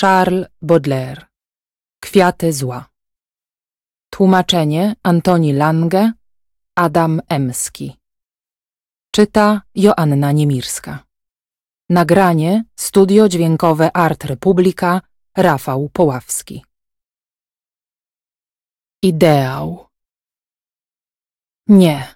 Charles Baudelaire. Kwiaty zła. Tłumaczenie Antoni Lange Adam Emski. Czyta Joanna Niemirska. Nagranie Studio Dźwiękowe Art Republika Rafał Poławski. Ideał. Nie,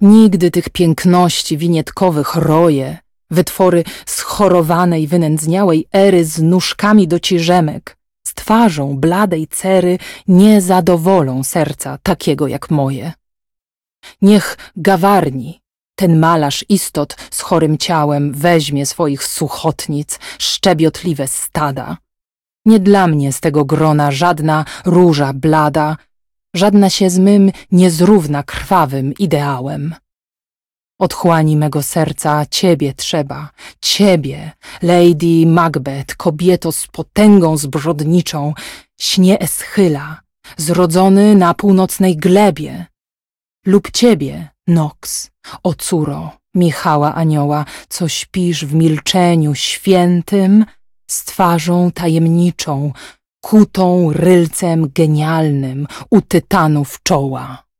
nigdy tych piękności winietkowych roje, wytwory schorowanej, wynędzniałej ery z nóżkami do ciżemek, z twarzą bladej cery nie zadowolą serca takiego jak moje. Niech gawarni, ten malarz istot z chorym ciałem weźmie swoich suchotnic, szczebiotliwe stada. Nie dla mnie z tego grona żadna róża blada, żadna się z mym nie zrówna krwawym ideałem. Otchłani mego serca ciebie trzeba, ciebie, Lady Macbeth, kobieto z potęgą zbrodniczą, śnie Eschyla, zrodzony na północnej glebie, lub ciebie, Nox, o córo, Michała Anioła, co śpisz w milczeniu świętym, z twarzą tajemniczą, kutą rylcem genialnym u tytanów czoła.